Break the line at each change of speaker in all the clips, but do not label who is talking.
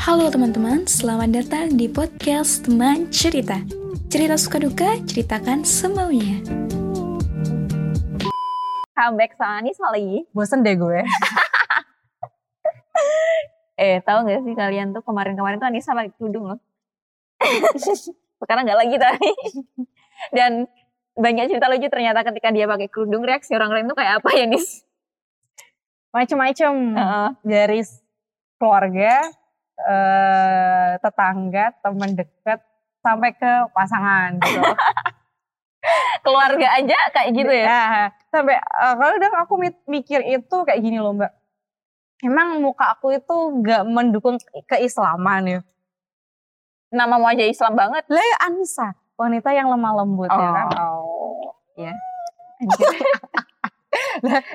Halo teman-teman, selamat datang di podcast Teman Cerita. Cerita suka duka, ceritakan semaunya.
comeback sama Anissa lagi.
Bosen deh gue.
Eh, tahu gak sih kalian tuh kemarin-kemarin tuh Anissa pakai kerudung loh. Sekarang nggak lagi tapi. Dan banyak cerita lucu ternyata ketika dia pakai kerudung reaksi orang lain tuh kayak apa ya Nis?
Macem-macem.
Heeh.
Dari keluarga, eh, tetangga, teman dekat, sampai ke pasangan gitu.
Keluarga aja kayak gitu ya.
Ya, sampai eh, kadang aku mi- mikir itu kayak gini loh mbak. Emang muka aku itu gak mendukung keislaman ya.
Nama wajah Islam banget.
Lah ya Anissa, wanita yang lemah lembut ya kan.
Oh. Ya.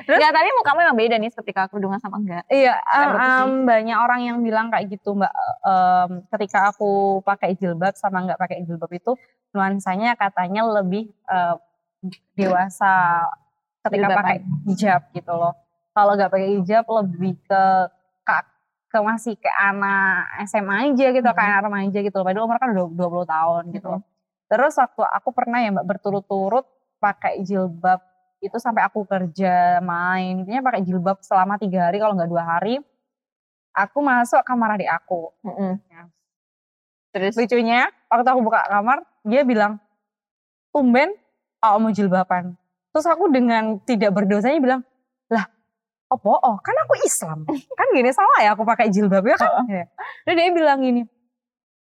Enggak, tapi mukamu emang beda nih ketika kerudungan sama enggak.
Iya, em, banyak orang yang bilang kayak gitu mbak. Em, ketika aku pakai jilbab sama nggak pakai jilbab itu nuansanya katanya lebih eh, dewasa ketika
Jilbaban.
pakai hijab gitu loh. Kalau nggak pakai hijab lebih ke ke, ke masih ke anak SMA aja gitu,
Mhm.
kayak anak remaja gitu loh. Padahal umur kan udah 20 tahun gitu.
Mhm.
Terus waktu aku pernah ya mbak berturut-turut pakai jilbab itu sampai aku kerja main intinya pakai jilbab selama tiga hari kalau nggak dua hari aku masuk kamar adik aku.
Mm-mm.
Ya.
Terus?
Lucunya waktu aku buka kamar dia bilang tumben oh mau jilbaban. Terus aku dengan tidak berdosanya bilang lah apa oh kan aku Islam. Kan gini salah ya aku pakai jilbab ya kan? Ya. Terus dia bilang gini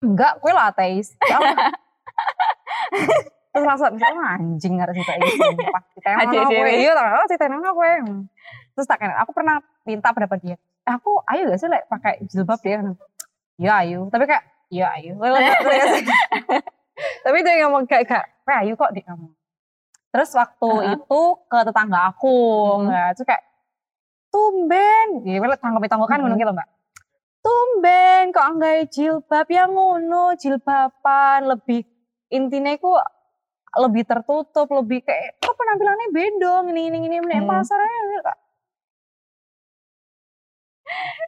enggak kue lah ateis. Ya, terus langsung bisa oh, anjing harus kita ini sumpah. Kita yang mana kue iya tak oh kita yang mana terus tak kenal aku pernah minta pendapat dia "Eh, aku ayo gak sih like, pakai jilbab dia ya ayo. Tapi kayak ya ayo. Tapi dia ngomong kayak kayak "Kue ayo kok dia ngomong. Terus waktu itu ke tetangga aku
Hmm.
nggak terus kayak tumben. Ya gue tanggapi tanggapan
Hmm.
ngono gitu mbak. Tumben kok enggak jilbab? Yang ngono jilbaban lebih intinya ku lebih tertutup lebih kayak kok penampilannya beda ini ini ini ini
Hmm.
pasarnya kak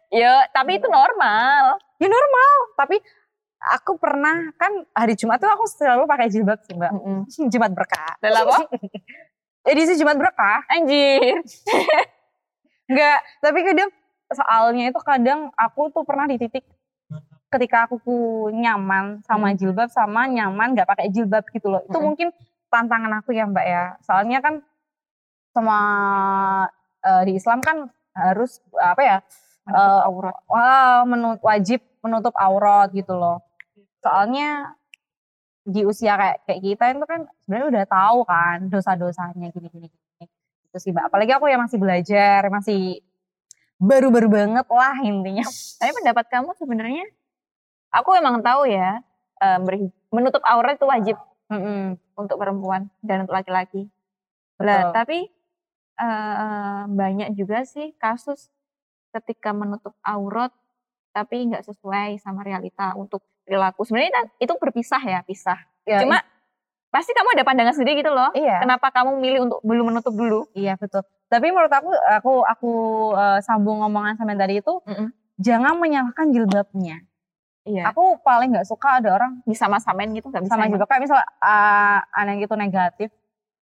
ya, tapi itu normal.
ya normal tapi aku pernah kan hari Jumat tuh aku selalu pakai jilbab sih mbak
Mm-mm.
Jumat berkah
Lah apa?
edisi Jumat berkah
Anjir.
Enggak, tapi kadang soalnya itu kadang aku tuh pernah di titik ketika aku nyaman sama
Hmm.
jilbab sama nyaman nggak pakai jilbab gitu loh. Itu
Hmm.
mungkin tantangan aku ya Mbak ya. Soalnya kan sama eh, di Islam kan harus apa ya? eh,
aurat.
wah, menut, wajib menutup aurat gitu loh. Soalnya di usia kayak kayak kita itu kan sebenarnya udah tahu kan dosa-dosanya gini-gini gini. Itu sih Mbak. Apalagi aku yang masih belajar, masih baru-baru banget lah intinya.
Tapi pendapat kamu sebenarnya, aku emang tahu ya, berhi- menutup aurat itu wajib
Mm-mm,
untuk perempuan dan untuk laki-laki. Lah, tapi eh, banyak juga sih kasus ketika menutup aurat tapi nggak sesuai sama realita untuk perilaku. Sebenarnya kan itu berpisah ya, pisah.
Ya,
Cuma pasti kamu ada pandangan sendiri gitu loh.
iya,
Kenapa kamu milih untuk belum menutup dulu?
iya betul. Tapi menurut aku, aku aku eh, sambung ngomongan sama yang tadi itu,
Mm-mm.
jangan menyalahkan jilbabnya.
Iya.
Aku paling nggak suka ada orang
Bisa sama-samain gitu nggak bisa.
sama jilbab kayak misal uh, ada yang gitu negatif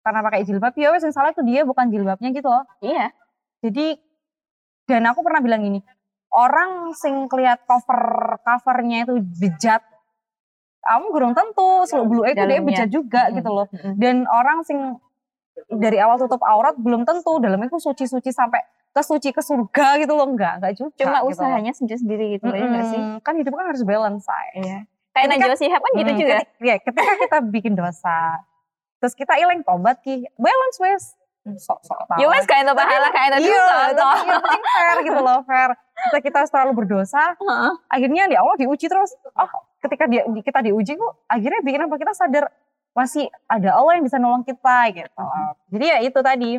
karena pakai jilbab ya wes yang salah itu dia bukan jilbabnya gitu loh
Iya.
jadi dan aku pernah bilang gini orang sing keliat cover covernya itu bejat kamu gurung tentu seluk bulu itu dia bejat juga
Mm-mm.
gitu loh dan orang sing dari awal tutup aurat belum tentu dalamnya itu suci-suci sampai ke suci ke surga gitu loh enggak enggak juga
Cuma
gitu loh.
usahanya sendiri-sendiri gitu ya nggak sih?
Mm-mm. kan hidup kan harus balance say.
Iya. Kayak Najwa Shihab kan gitu
Hmm,
juga.
ketika- ya, ketika kita bikin dosa, terus kita ileng tobat ki, balance wes. Sok sok tahu.
Ya wes kayak itu pahala kayak itu
Iya,
dosa.
penting fair gitu loh, fair. Kita kita selalu berdosa,
Heeh.
akhirnya di Allah diuji terus. Oh, ketika dia di- kita diuji kok, akhirnya bikin apa kita sadar masih ada Allah yang bisa nolong kita gitu. Jadi ya itu tadi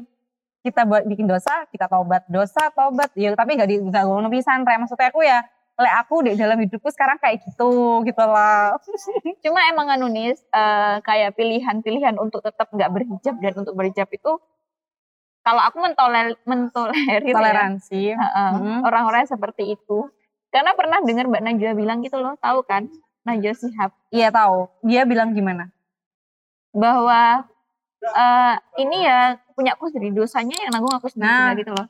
kita buat bikin dosa, kita tobat dosa, tobat. Ya tapi nggak di nggak ngono pisan. Maksudnya aku ya, lek aku di dalam hidupku sekarang kayak gitu gitu lah.
Cuma emang anu nih eh, kayak pilihan-pilihan untuk tetap nggak berhijab dan untuk berhijab itu kalau aku mentoler mentolerir ya,
Toleransi. Mhm.
orang-orang seperti itu Karena pernah dengar Mbak Najwa bilang gitu loh, tahu kan? Najwa Sihab
Iya tahu. Dia bilang gimana?
bahwa eh, ini ya punya aku sendiri dosanya yang nanggung aku sendiri
Nah.
gitu loh.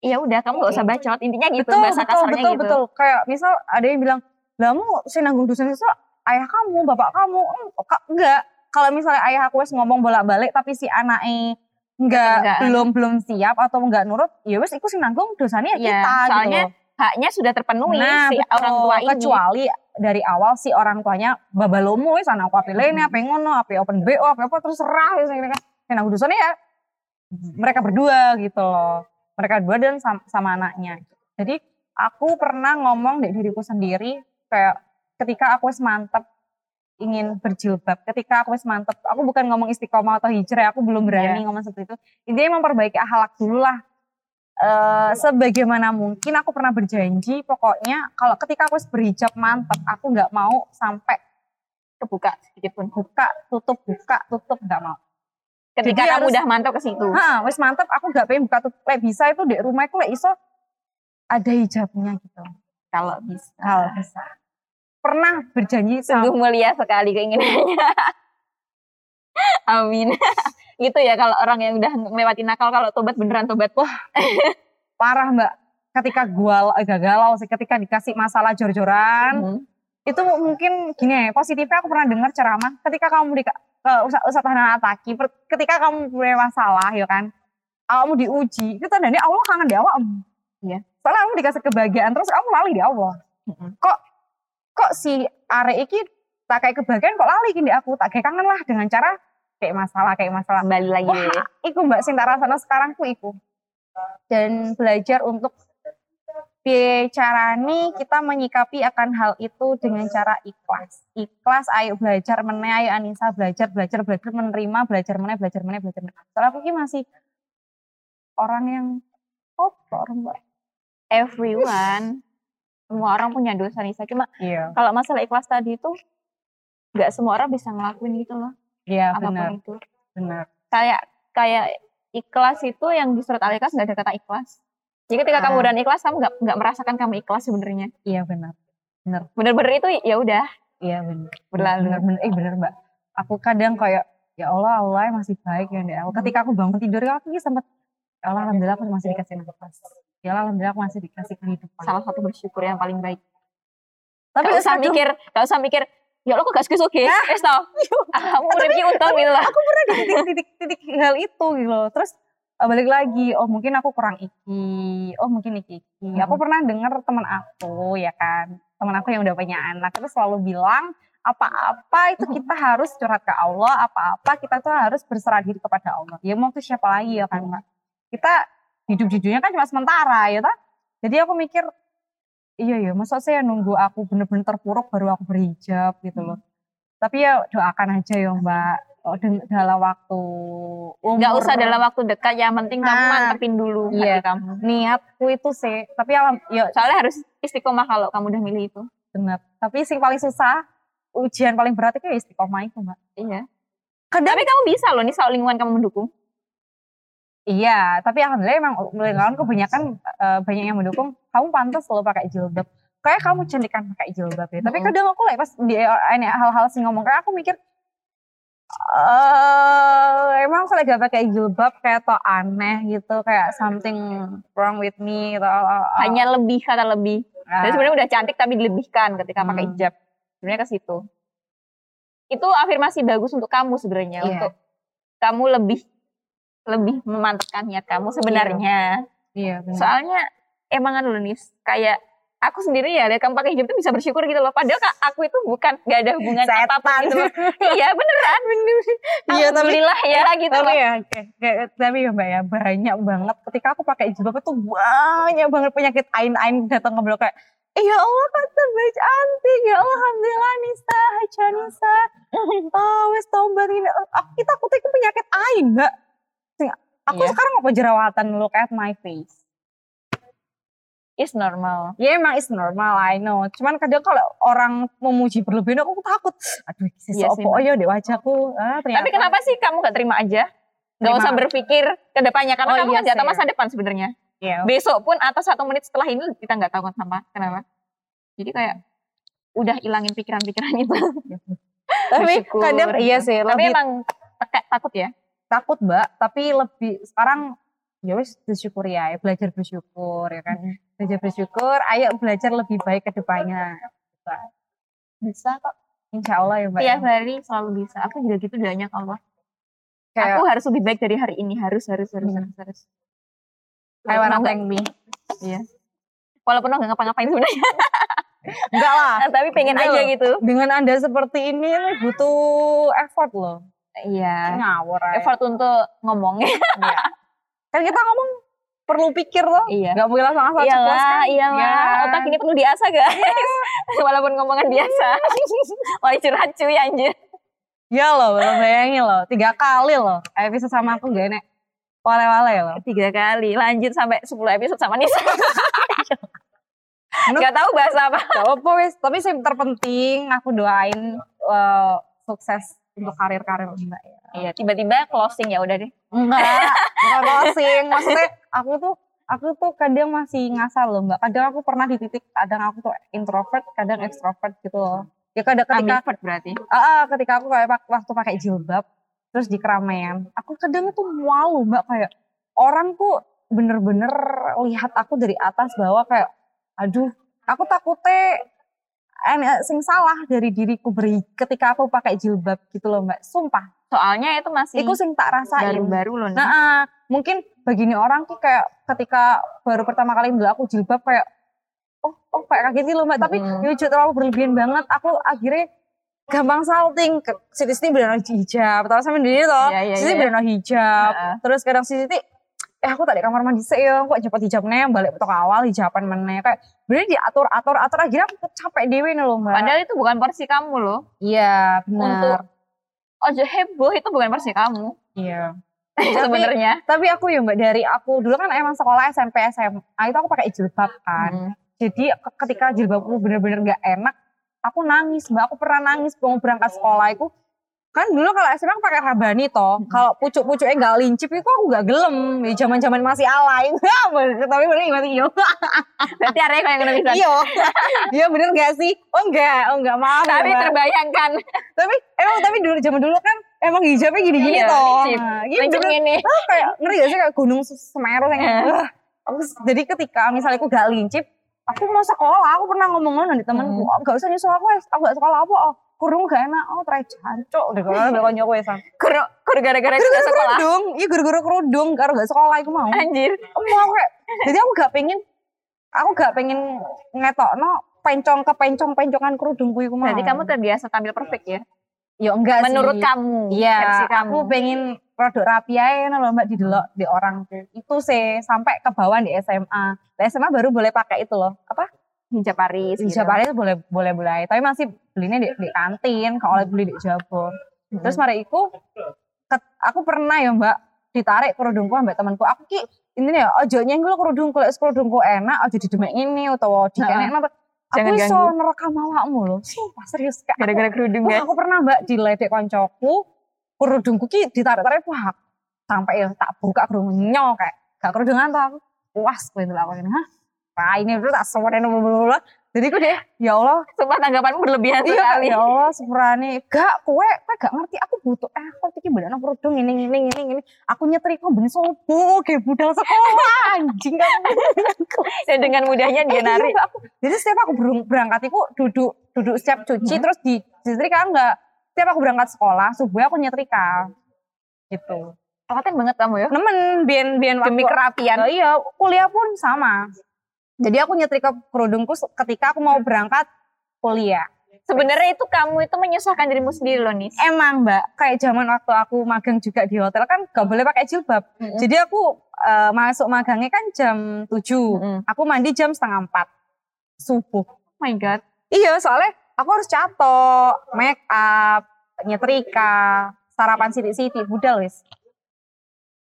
Iya udah kamu gak usah bacot intinya gitu
betul,
bahasa
betul,
kasarnya
betul,
gitu.
betul. Kayak misal ada yang bilang, lah si nanggung dosa dosa ayah kamu, bapak kamu. Hmm, enggak. Kalau misalnya ayah aku wes ngomong bolak-balik tapi si anaknya enggak belum belum siap atau enggak nurut, ya wes iku sing nanggung dosanya
Iya,
kita
soalnya
gitu. loh.
Haknya sudah terpenuhi
Nah,
si
betul.
orang tua ini.
kecuali dari awal si orang tuanya babalomo wis ana aku ape lene, ape ngono, ape open BO, ape apa terus serah wis ngene kan. Yang nanggung dosanya ya mereka berdua gitu loh. Mereka berdua dan sama, sama anaknya. Jadi aku pernah ngomong dari diriku sendiri kayak ketika aku wis mantep ingin berjilbab, ketika aku wis mantep, aku bukan ngomong istiqomah atau hijrah, aku belum berani ngomong seperti itu. Intinya memperbaiki akhlak dulu lah. Eh, sebagaimana mungkin aku pernah berjanji pokoknya kalau ketika aku berhijab mantep, aku nggak mau sampai
kebuka sedikit pun.
buka tutup buka tutup nggak mau.
Ketika
Jadi
kamu
harus-
udah mantap ke situ.
Hah, wis mantep aku nggak pengen buka tutup. Lek bisa itu di rumahku lek iso ada hijabnya gitu.
Kalau bisa.
Kalau bisa. Pernah berjanji
Sungguh mulia sekali keinginannya. Amin. Gitu ya kalau orang yang udah melewati nakal kalau tobat beneran tobat. Wah,
parah mbak. Ketika gua agak galau sih, ketika dikasih masalah jor-joran,
Hmm.
itu mungkin gini ya, positifnya aku pernah dengar ceramah, ketika kamu di ke Ustaz Ustaz Hanan Ataki, ketika kamu punya masalah ya kan, kamu diuji, itu tandanya Allah kangen di awak.
Iya.
Soalnya kamu dikasih kebahagiaan terus kamu lali di Allah.
Mm-mm.
Kok kok si arek iki tak kayak kebahagiaan kok lali gini aku, tak kayak kangen lah dengan cara kayak masalah kayak masalah.
Kembali lagi.
Wah, iku mbak sing rasana sekarang ku iku. Dan belajar untuk piye carane kita menyikapi akan hal itu dengan cara ikhlas. Ikhlas, ayo belajar meneh, ayo Anissa belajar, belajar, belajar menerima, belajar meneh, belajar meneh, belajar meneh. Soalnya aku masih orang yang kotor, Mbak.
Everyone, semua orang punya dosa Nisa. Cuma
Iya.
kalau masalah ikhlas tadi itu nggak semua orang bisa ngelakuin gitu loh.
Iya, benar,
itu.
benar.
Kayak kayak ikhlas itu yang di surat al-ikhlas nggak ada kata ikhlas. Jadi ketika kamu
Ah.
udah ikhlas, kamu nggak nggak merasakan kamu ikhlas sebenarnya.
Iya, benar.
Bener-bener itu ya udah
Iya, benar.
berlalu.
Benar, benar. Eh, benar, Mbak. Aku kadang kayak ya Allah, Allah masih baik ya, Ndek. Aku ketika aku bangun tidur aku ini sempat ya Allah alhamdulillah aku masih dikasih nafas. Ya Allah alhamdulillah aku masih dikasih kehidupan.
Salah satu bersyukur yang paling baik.
Tapi
Gak usah mikir, gak usah mikir. Ya lo kok gak suka-suka? Wes tau. Kamu uripnya untung gitu lah.
aku pernah di titik-titik hal itu gitu loh. Terus eh, balik lagi, oh mungkin aku kurang iki, oh mungkin iki iki.
Mhm.
Aku pernah dengar teman aku ya kan, teman aku yang udah punya anak terus selalu bilang apa-apa itu
Mhm.
kita harus curhat ke Allah, apa-apa kita tuh harus berserah diri kepada Allah. Ya mau tuh siapa lagi ya kan? Kita hidup dunia kan cuma sementara ya tak? Jadi aku mikir iya ya, masa saya nunggu aku bener-bener terpuruk baru aku berhijab gitu loh. Tapi ya doakan aja ya Mbak. Oh, dalam waktu umur.
Gak usah dalam waktu dekat, yang penting kamu
Nah,
mantepin dulu
iya.
hati kamu.
niatku itu sih. Tapi alam, ya
Soalnya harus istiqomah kalau kamu udah milih itu.
benar. Tapi sing paling susah, ujian paling berat itu ya istiqomah itu Mbak.
Iya.
Kadang
Tapi kamu bisa loh nih soal lingkungan kamu mendukung.
Iya, tapi alhamdulillah emang lingkungan kebanyakan eh, banyak yang mendukung. Kamu pantas loh pakai jilbab. Kayak kamu cantik kan pakai jilbab ya. Tapi kadang aku like pas di ini hal-hal sing ngomong kayak aku mikir eh emang aku lagi gak pakai jilbab kayak to aneh gitu kayak something wrong with me gitu.
Hanya lebih kata lebih.
Ah,
Dan sebenarnya udah cantik tapi dilebihkan ketika pakai
Hmm.
hijab. Sebenarnya ke situ. Itu afirmasi bagus untuk kamu sebenarnya.
Iya.
Untuk kamu lebih lebih memantapkan niat kamu sebenarnya.
iya benar.
Soalnya emang kan loh Nis, kayak aku sendiri ya lihat kamu pakai hijab tuh bisa bersyukur gitu loh. Padahal Kak, aku itu bukan gak ada hubungan apa pun gitu loh. iya beneran.
Iya, tapi-
Alhamdulillah ya gitu
tapi
loh.
ya, kayak- tapi ya mbak ya banyak banget. Ketika aku pakai jilbab itu banyak banget penyakit ain-ain datang ke blok kayak, eh ya Allah kata baik cantik, ya Allah alhamdulillah Nisa, Haja Nisa, oh wes tobat ini. Aku kita aku tuh penyakit ain mbak. Aku
Iya.
sekarang apa jerawatan look at my face.
Is normal.
Ya emang is normal, I know. Cuman kadang kalau orang memuji berlebihan aku takut. Aduh,
Iya sih,
opo ya di wajahku. Ah, ternyata.
Tapi kenapa sih kamu gak terima aja? Gak
Terima.
usah berpikir ke depannya karena
Oh,
kamu
iya
kan
sih.
masa depan sebenarnya.
Iya.
besok pun atau satu menit setelah ini kita nggak tahu kenapa kenapa jadi kayak udah ilangin pikiran-pikiran itu
Tapi
Bersyukur,
kadang iya sih
tapi
lebih
emang takut ya
takut mbak. Tapi lebih sekarang ya wis bersyukur ya, belajar bersyukur ya kan. Belajar bersyukur, ayo belajar lebih baik ke depannya. Bisa. Bisa kok. Insya Allah ya mbak.
tiap hari selalu bisa aku juga gitu doanya ke Allah
Kayak
aku harus lebih baik dari hari ini harus harus harus
Hmm.
harus harus
I wanna thank me.
Iya. Walaupun nggak ngapa-ngapain sebenarnya,
Enggak lah.
tapi pengen
Enggak
aja
loh.
gitu.
Dengan anda seperti ini butuh effort loh.
Iya.
Ngawur aja.
Effort untuk ngomongnya.
Iya. Kan kita ngomong perlu pikir loh.
Iya.
Gak boleh langsung asal ceplos kan.
iyalah.
Iya.
Otak ini perlu diasah guys. Walaupun ngomongan biasa. Wah curhat cuy anjir.
Ya loh, lo bayangin loh. Tiga kali loh. Episode sama aku gak enak. Wale-wale loh.
Tiga kali. Lanjut sampai 10 episode sama Nisa. Gak tahu bahasa apa.
Gak apa-apa wes. Tapi yang terpenting aku doain eh, sukses untuk karir-karir mbak ya.
Iya, tiba-tiba closing ya udah deh.
Enggak, bukan closing. Maksudnya aku tuh aku tuh kadang masih ngasal loh mbak. Kadang aku pernah di titik, kadang aku tuh introvert, kadang extrovert gitu loh. Ya kadang ketika
Ambivert berarti.
Ah, ah, ketika aku kayak waktu pakai jilbab terus di keramaian, aku kadang itu malu mbak kayak orang tuh bener-bener lihat aku dari atas bawah kayak, aduh, aku takutnya eh, sing salah dari diriku beri ketika aku pakai jilbab gitu loh mbak, sumpah.
Soalnya itu masih
Iku sing tak rasain.
baru-baru loh.
Nah, ah, mungkin begini orang tuh kayak ketika baru pertama kali dulu aku jilbab kayak oh oh kayak kaget gitu loh mbak tapi
Mm.
ya terlalu berlebihan banget aku akhirnya gampang salting ke si Siti benar hijab tahu sama dia toh
Iya, iya,
si Siti
iya.
hijab terus kadang si Siti eh aku tadi kamar mandi sih ya kok cepet hijabnya balik betok awal hijaban mana kayak bener diatur atur atur akhirnya aku capek dewe nih loh mbak
Padahal itu bukan porsi kamu loh.
iya benar
Ojo heboh itu bukan porsi kamu.
iya
Sebenarnya.
tapi aku ya mbak dari aku dulu kan emang sekolah SMP SMA itu aku pakai jilbab kan
Hmm.
jadi ke- ketika jilbabku bener-bener gak enak aku nangis mbak aku pernah nangis mau berangkat sekolah itu kan dulu kalau SMA aku pakai rabani toh kalau pucuk-pucuknya gak lincip itu aku gak gelem ya zaman-zaman masih alay tapi bener gak sih
Berarti area kayak ngono bisa.
iya iya bener gak sih oh enggak oh enggak maaf
Tapi terbayangkan.
tapi emang tapi dulu zaman dulu kan emang hijabnya gini-gini
Iya,
toh
lincip.
Nah, iya
Lincip
bener.
ini.
Ah, kayak ngeri gak sih kayak gunung Semeru yang aku jadi ketika misalnya aku gak lincip aku mau sekolah aku pernah ngomong ngono di temanku
Hmm.
oh, gak usah nyusul aku aku gak sekolah apa oh kurung gak enak oh try jancuk deh kalau ada konco wes
Kur, kur gara-gara kita sekolah.
kerudung iya gara-gara kerudung karo gak sekolah aku mau
Anjir.
aku mau kayak jadi aku gak pengen aku gak pengen ngetokno pencong ke pencong pencongan kerudungku iku mau
Berarti kamu terbiasa tampil perfect ya?
ya enggak
Menurut
sih.
kamu.
Iya, aku pengen produk rapi aja loh mbak di delok di orang itu sih sampai ke bawah di SMA. Di SMA baru boleh pakai itu loh apa?
Hijab Paris.
Hijab
gitu.
Paris boleh boleh boleh. Tapi masih belinya di, di kantin, kalau beli di Jabon.
Hmm.
Terus mari iku ket- aku pernah ya mbak ditarik kerudungku ambek temanku. Aku ki ini ya ojo nyenggol kerudungku, lek kerudungku enak ojo didemek ini utawa dikenek apa. Aku
Jangan
iso
ganggu.
nerekam awakmu loh. Sumpah serius kak.
Gara-gara kerudung guys.
aku pernah mbak di ledek koncoku, kerudungku ki ditarik-tarik wah sampai ya tak buka kerudungnya kayak gak kerudungan tuh aku puas gue itu lakuin hah Wah ini dulu tak semuanya bla Jadi aku deh, ya Allah,
Sumpah tanggapanmu berlebihan
iya
sekali.
ya Allah sepurane. Gak, kue, kue gak ngerti aku butuh effort iki bener kerudung ini ini ini ini. Aku nyetrika ben sobo kayak budal sekolah anjing kan.
Dan dengan mudahnya dia
Eh,
narik.
iya, aku. Jadi setiap aku berang- berangkat itu duduk duduk siap cuci
Hmm.
terus di nyetrika enggak. Setiap aku berangkat sekolah subuh aku nyetrika. Gitu.
Telaten banget kamu ya.
Nemen bian bian
Demi
waktu
kerapian.
Oh, iya, kuliah pun sama. Jadi aku nyetrika kerudungku ketika aku mau berangkat kuliah.
Sebenarnya itu kamu itu menyusahkan dirimu sendiri loh Nis.
Emang mbak, kayak zaman waktu aku magang juga di hotel kan gak boleh pakai jilbab.
Mm-mm.
Jadi aku eh, masuk magangnya kan jam 7.
Mm-mm.
Aku mandi jam setengah 4 subuh.
Oh my god.
Iya, soalnya aku harus catok, make up, nyetrika, sarapan sidik-sidik, budal wis.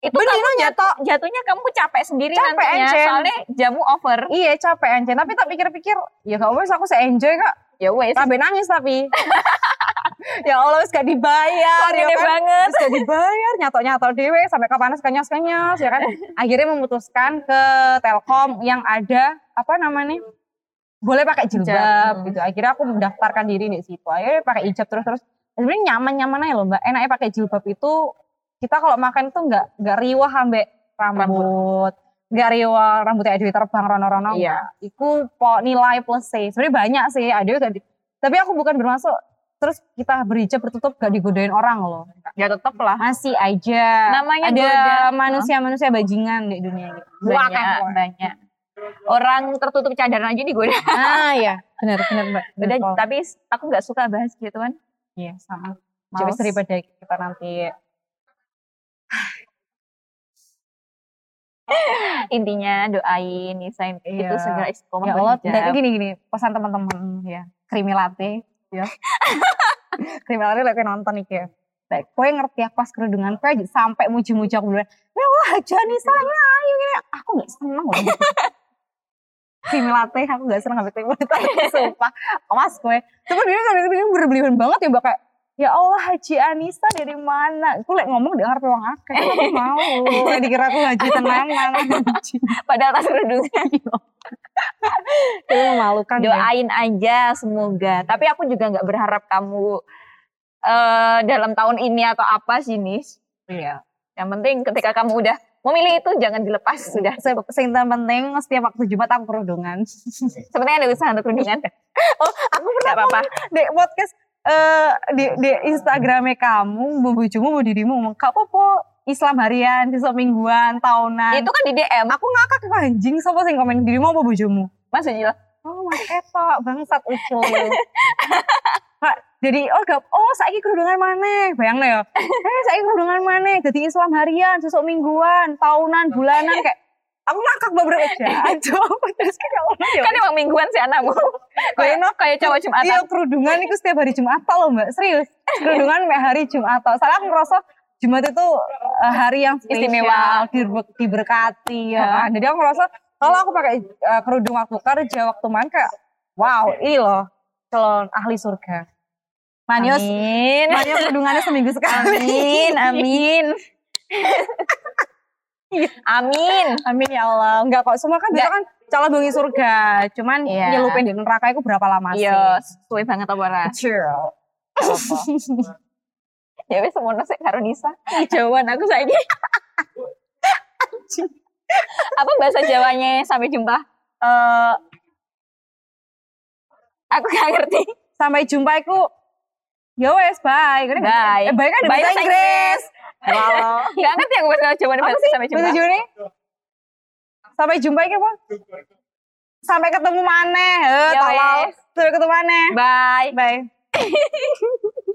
Itu
Bener,
kamu jatuh, jatuhnya kamu capek sendiri
Capek,
nantinya.
Encen.
Soalnya jamu over.
Iya, capek anjir. Tapi tak pikir-pikir, ya gak wes aku se-enjoy kak.
Ya wes.
Sampai nangis tapi. ya Allah gak dibayar
Kok
ya kan
banget.
Gak dibayar nyatok-nyatok dewe sampai kepanas kenyas kenyas ya kan akhirnya memutuskan ke Telkom yang ada apa namanya boleh pakai jilbab
Hijab.
gitu akhirnya aku mendaftarkan diri di situ akhirnya pakai hijab terus terus sebenarnya nyaman nyaman aja loh mbak enaknya pakai jilbab itu kita kalau makan itu nggak nggak riwah ambek rambut nggak riwah rambutnya Dewi terbang rono-rono
Iya.
Iku po nilai plus sih. Sebenarnya banyak sih, ada juga di- Tapi aku bukan bermasuk terus kita berhijab bertutup gak digodain orang loh.
Ya tetep lah.
Masih aja
Namanya
ada manusia-manusia bajingan di dunia gitu.
Banyak,
Bukan.
banyak. Orang tertutup cadar aja digoda.
Ah iya, benar benar Mbak. Benar,
Udah,
Pol.
tapi aku nggak suka bahas gitu kan.
Iya, sama.
Males.
Coba daripada kita nanti
Intinya doain Nisa itu
Iya.
segera istiqomah
ya Allah, dan gini gini, pesan teman-teman ya, krimilate ya. krimilate lagi nonton nih ya. Like, kowe ngerti aku pas kerudungan, aja sampai muji-muji aku bilang, ya wah Jani saya ayo gini. Aku gak seneng loh. Krimilate, aku gak seneng sampai krimilate, sumpah. Awas kowe. Cuma dia kan dia berlebihan banget ya, bakal Ya Allah Haji Anissa dari mana? Aku lek ngomong di ngarep wong akeh. Aku mau. Dikira aku Haji tenanan. Haji.
Padahal tas kerudungnya.
Itu memalukan. ya.
Doain aja semoga. Tapi aku juga nggak berharap kamu eh dalam tahun ini atau apa sih Nis.
Iya.
Yang penting ketika kamu udah memilih itu jangan dilepas sudah.
Se- Sing penting setiap waktu Jumat aku kerudungan.
Sebenarnya ada usaha untuk kerudungan.
oh, aku pernah
Gak apa-apa.
di podcast eh di, di Instagramnya kamu, bu bojomu, bu dirimu ngomong, Kak Popo, Islam harian, besok mingguan, tahunan.
Itu kan di DM.
aku ngakak ke anjing, siapa sing komen dirimu apa bojomu?
Maksudnya
Oh, mas ketok, bangsat ucul. Kak, jadi oh gak, oh saiki kerudungan mana? Bayangno ya. Eh saiki kerudungan mana? Jadi Islam harian, besok mingguan, tahunan, bulanan kayak aku ngakak beberapa aja. Terus kayak ya ya.
kan emang mingguan sih anakmu. Kayak kayak cowok
Iya
Jumatan.
kerudungan itu setiap hari Jumat loh mbak serius kerudungan hari Jumat soalnya aku ngerasa Jumat itu eh, hari yang spesial,
Istimewa.
diber- diberkati ya kan. jadi aku ngerasa kalau aku pakai eh, kerudung waktu kerja waktu main kayak wow ini loh calon ahli surga Manius
Amin.
Manius kerudungannya seminggu sekali
Amin, amin. amin.
amin ya Allah enggak kok semua kan biasa kan calon bengi surga cuman
Iya.
nyelupin di neraka itu berapa lama sih
Iya, sesuai banget apa ora?
Chill.
Ya wis semono sik karo Nisa. Jawaban aku saiki. Apa bahasa Jawanya sampai jumpa?
Eh,
Aku gak ngerti.
sampai jumpa iku ya wes bye
Bye.
eh, bye kan
Bye
bahasa
bahasa
Inggris
Walau. Gak ngerti aku bahasa bahasa
sih?
sampai jumpa.
bahasa Juni? Sampai jumpa iki apa? Sampai ketemu mana eh
Ya
sampai ketemu mana
Bye.
bye